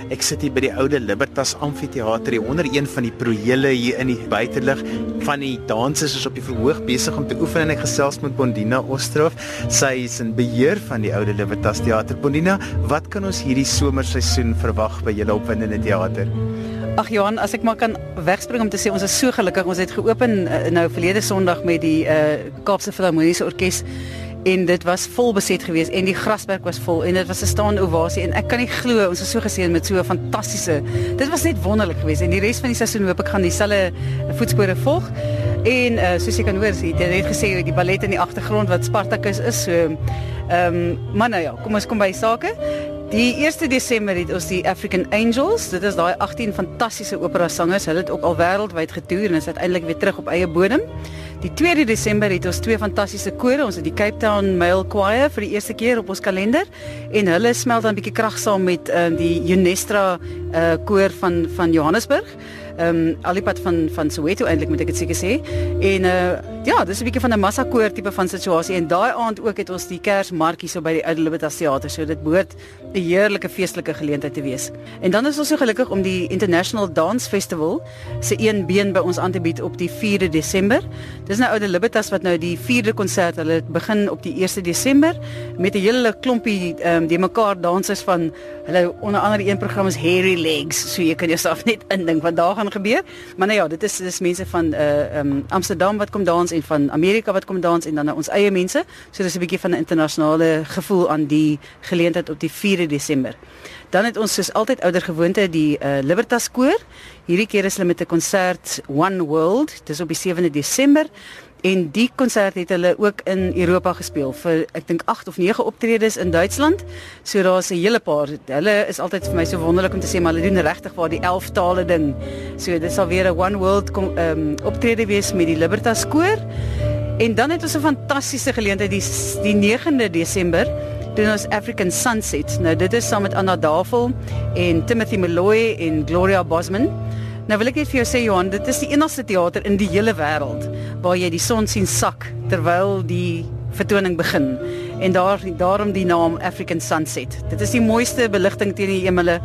Ek sit hier by die oude Libertas Amfitheater onder een van die projele hier in die buitelug. Van die dansers is op die verhoog besig om te oefen en ek gesels met Bondina Ostrov. Sy is in beheer van die oude Libertas Theater. Bondina, wat kan ons hierdie somerseisoen verwag by julle opwindende teater? Ag Johan, as ek maar kan wegspring om te sê ons is so gelukkig. Ons het geopen uh, nou verlede Sondag met die uh, Kaapse Filharmoniese Orkees en dit was vol beset geweest en die grasberg was vol en dit was 'n staande ovasie en ek kan nie glo ons is so met so 'n fantastiese dit was net wonderlik geweest en die res van die seisoen hoop ek gaan dieselfde voetspore volg en uh, soos kan hoor jy het net die ballet in die agtergrond wat Spartacus is so ehm maar nou ja kom ons kom by sake Die 1 Desember het ons die African Angels. Dit is daai 18 fantastiese opera sangers. Hulle het ook al wêreldwyd getoer en is uiteindelik weer terug op eie bodem. Die 2 Desember het ons twee fantastiese kore. Ons het die Cape Town Male Choir vir die eerste keer op ons kalender en hulle smelt dan 'n bietjie krag saam met uh, die Unestra uh, koor van van Johannesburg ehm um, alipad van van Soweto eintlik moet ek dit seker sê. En uh ja, dis 'n bietjie van 'n massa koor tipe van situasie en daai aand ook het ons die Kersmarkie so by die Oude Libertas Theater. So dit behoort 'n heerlike feestelike geleentheid te wees. En dan is ons so gelukkig om die International Dance Festival se een been by ons aan te bied op die 4de Desember. Dis nou Oude Libertas wat nou die 4de konsert, hulle begin op die 1 Desember met 'n hele klompie ehm um, die mekaar dansers van hulle onder andere een program is Hairy Legs. So jy kan jouself net indink wat daar gaan gebeur. Maar nou ja, dit is dis mense van uh um Amsterdam wat kom dans en van Amerika wat kom dans en dan nou ons eie mense. So dis 'n bietjie van 'n internasionale gevoel aan die geleentheid op die 4de Desember. Dan het ons soos altyd ouer gewoonte die uh Libertas koor. Hierdie keer is hulle met 'n konsert One World. Dis op die 7de Desember. En die konsert het hulle ook in Europa gespeel vir ek dink 8 of 9 optredes in Duitsland. So daar's 'n hele paar. Hulle is altyd vir my so wonderlik om te sê maar hulle doen regtig waar die 11 tale ding. So dit sal weer 'n One World ehm um, optrede wees met die Libertas koor. En dan het ons 'n fantastiese geleentheid die die 9de Desember doen ons African Sunset. Nou dit is saam met Anna Davel en Timothy Malloy en Gloria Bosman. Nou wil ek net vir jou sê Johan, dit is die enigste teater in die hele wêreld waar jy die son sien sak terwyl die vertoning begin. En daar daarom die naam African Sunset. Dit is die mooiste beligting teen die hemele.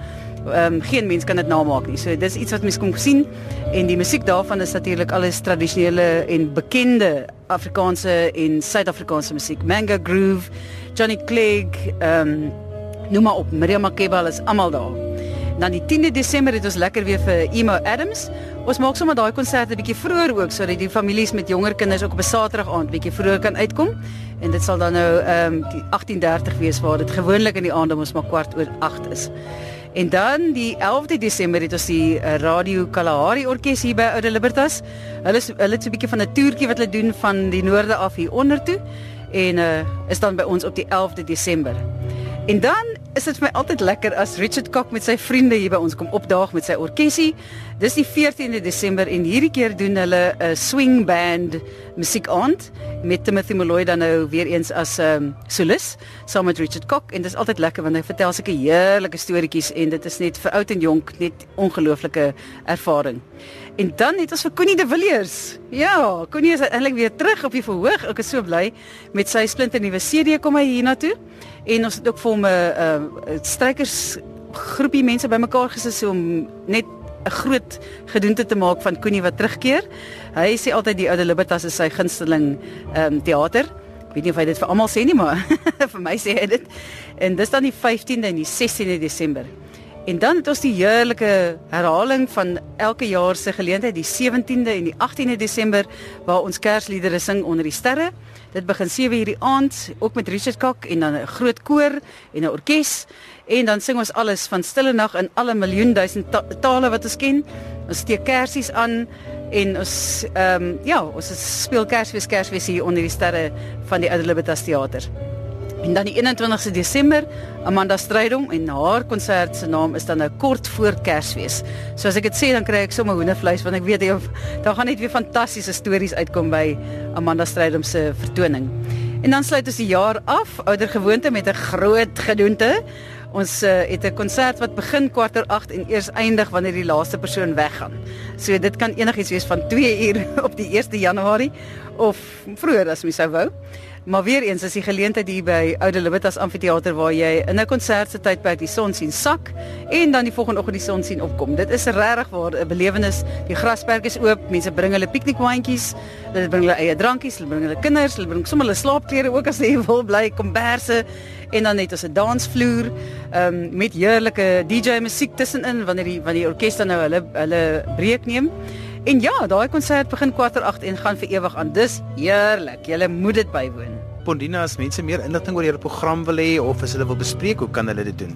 Ehm um, geen mens kan dit namaak nie. So dis iets wat mens kom sien en die musiek daarvan is natuurlik alles tradisionele en bekende Afrikaanse en Suid-Afrikaanse musiek. Manga Groove, Johnny Clegg, ehm um, noem maar op, Miriam Makeba, is almal daar. Dan die 10de Desember het ons lekker weer vir Emo Adams. Ons maak sommer daai konserte bietjie vroeër ook sodat die families met jonger kinders ook op 'n Saterdag aand bietjie vroeër kan uitkom. En dit sal dan nou ehm um, die 18:30 wees waar dit gewoonlik in die aand om ons maar kwart oor 8 is. En dan die 11de Desember het ons die uh, Radio Kalahari Orkees hier by Oude Libertas. Hulle hulle het so 'n bietjie van 'n toertjie wat hulle doen van die noorde af hier onder toe en uh, is dan by ons op die 11de Desember. En dan is dit vir my altyd lekker as Richard Kok met sy vriende hier by ons kom opdaag met sy orkesie. Dis die 14de Desember en hierdie keer doen hulle 'n swing band musiekaand met Timothy Molloy dan nou weer eens as 'n um, ehm, solis saam met Richard Kok en dit is altyd lekker want hy vertel sulke heerlike storieetjies en dit is net vir oud en jonk net ongelooflike ervaring. En dan het ons vir Connie de Villiers. Ja, Connie is eintlik weer terug op die verhoog. Ek is so bly met sy splinte nuwe CD kom hy hiernatoe. En ons het ook vir hom 'n uh, uh, strykers groepie mense bymekaar gesit om net 'n groot gedoente te maak van Koenie wat terugkeer. Hy sê altyd die Oude Libertas is sy gunsteling ehm um, teater. Ek weet nie of hy dit vir almal sê nie, maar vir my sê hy dit. En dis dan die 15de en die 16de Desember. En dan het ons die heerlike herhaling van elke jaar se geleentheid, die 17de en die 18de Desember waar ons Kersliedere sing onder die sterre. Dit begin 7:00 hierdie aand, ook met Richard Kok en dan 'n groot koor en 'n orkes en dan sing ons alles van Stille Nag in alle miljoen duisend ta tale wat ons ken. Ons steek kersies aan en ons ehm um, ja, ons speel Kersfees Kersfees hier onder die sterre van die Oude Libertas Theater. En dan die 21ste Desember, Amanda Strydom en haar konsert se naam is dan nou kort voor Kersfees. So as ek dit sê dan kry ek sommer hoendervleis want ek weet jy daar gaan net weer fantastiese stories uitkom by Amanda Strydom se vertoning. En dan sluit ons die jaar af, ouer gewoonte met 'n groot gedoente. Ons uh, het 'n konsert wat begin kwartier 8 en eers eindig wanneer die laaste persoon weggaan. So dit kan enigiets wees van 2 uur op die 1 Januarie of vroeër as mens sou wou. Maar weer eens is die geleentheid hier by Oude Libertas Amfitheater waar jy in 'n konsert se tydperk die son sien sak en dan die volgende oggend die son sien opkom. Dit is regtig waar 'n belewenis. Die grasperk is oop, mense bring hulle piknikmandjies, hulle bring hulle eie drankies, hulle bring hulle kinders, hulle bring sommer hulle slaapklere ook as hulle wil bly, komberse en dan net as 'n dansvloer um, met heerlike DJ musiek tussenin wanneer die wanneer die orkes dan nou hulle hulle breek neem. En ja, daai konsert begin kwartier 8 en gaan vir ewig aan. Dis heerlik. Jy moet dit bywoon. Pondina as mense meer inligting oor julle program wil hê of as hulle wil bespreek, hoe kan hulle dit doen?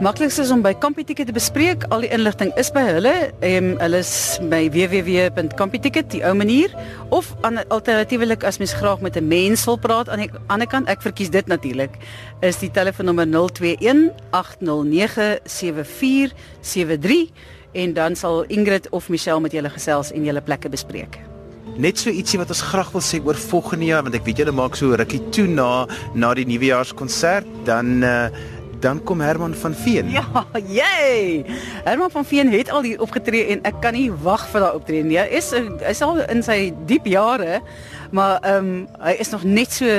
Maklikste is om by Computicket te bespreek. Al die inligting is by hulle. Ehm hulle is by www.computicket, die ou manier of alternatiefelik as mens graag met 'n mens wil praat aan die ander kant, ek verkies dit natuurlik, is die telefoonnommer 021 809 7473 en dan sal Ingrid of Michelle met julle gesels en julle plekke bespreek. Net so ietsie wat ons graag wil sê oor volgende jaar want ek weet julle maak so rukkie toe na na die nuwejaarskonsert dan uh, dan kom Herman van Veen. Ja, jay. Herman van Veen het al hier opgetree en ek kan nie wag vir daai optrede nie. Hy is hy is al in sy diep jare, maar ehm um, hy is nog net so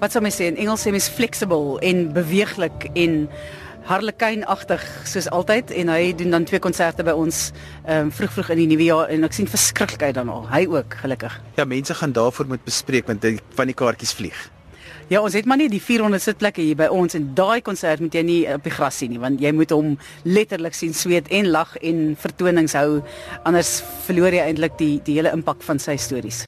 wat sou my sê in Engels sê mens flexible en beweeglik en harlekynagtig soos altyd en hy doen dan twee konserte by ons ehm um, vroeg vroeg in die nuwe jaar en ek sien verskriklikheid dan al. Hy ook gelukkig. Ja, mense gaan daarvoor moet bespreek want die, van die kaartjies vlieg. Ja, ons het maar nie die 400 sitplekke hier by ons en daai konsert moet jy nie op die gras sien nie want jy moet hom letterlik sien sweet en lag en vertonings hou anders verloor jy eintlik die die hele impak van sy stories.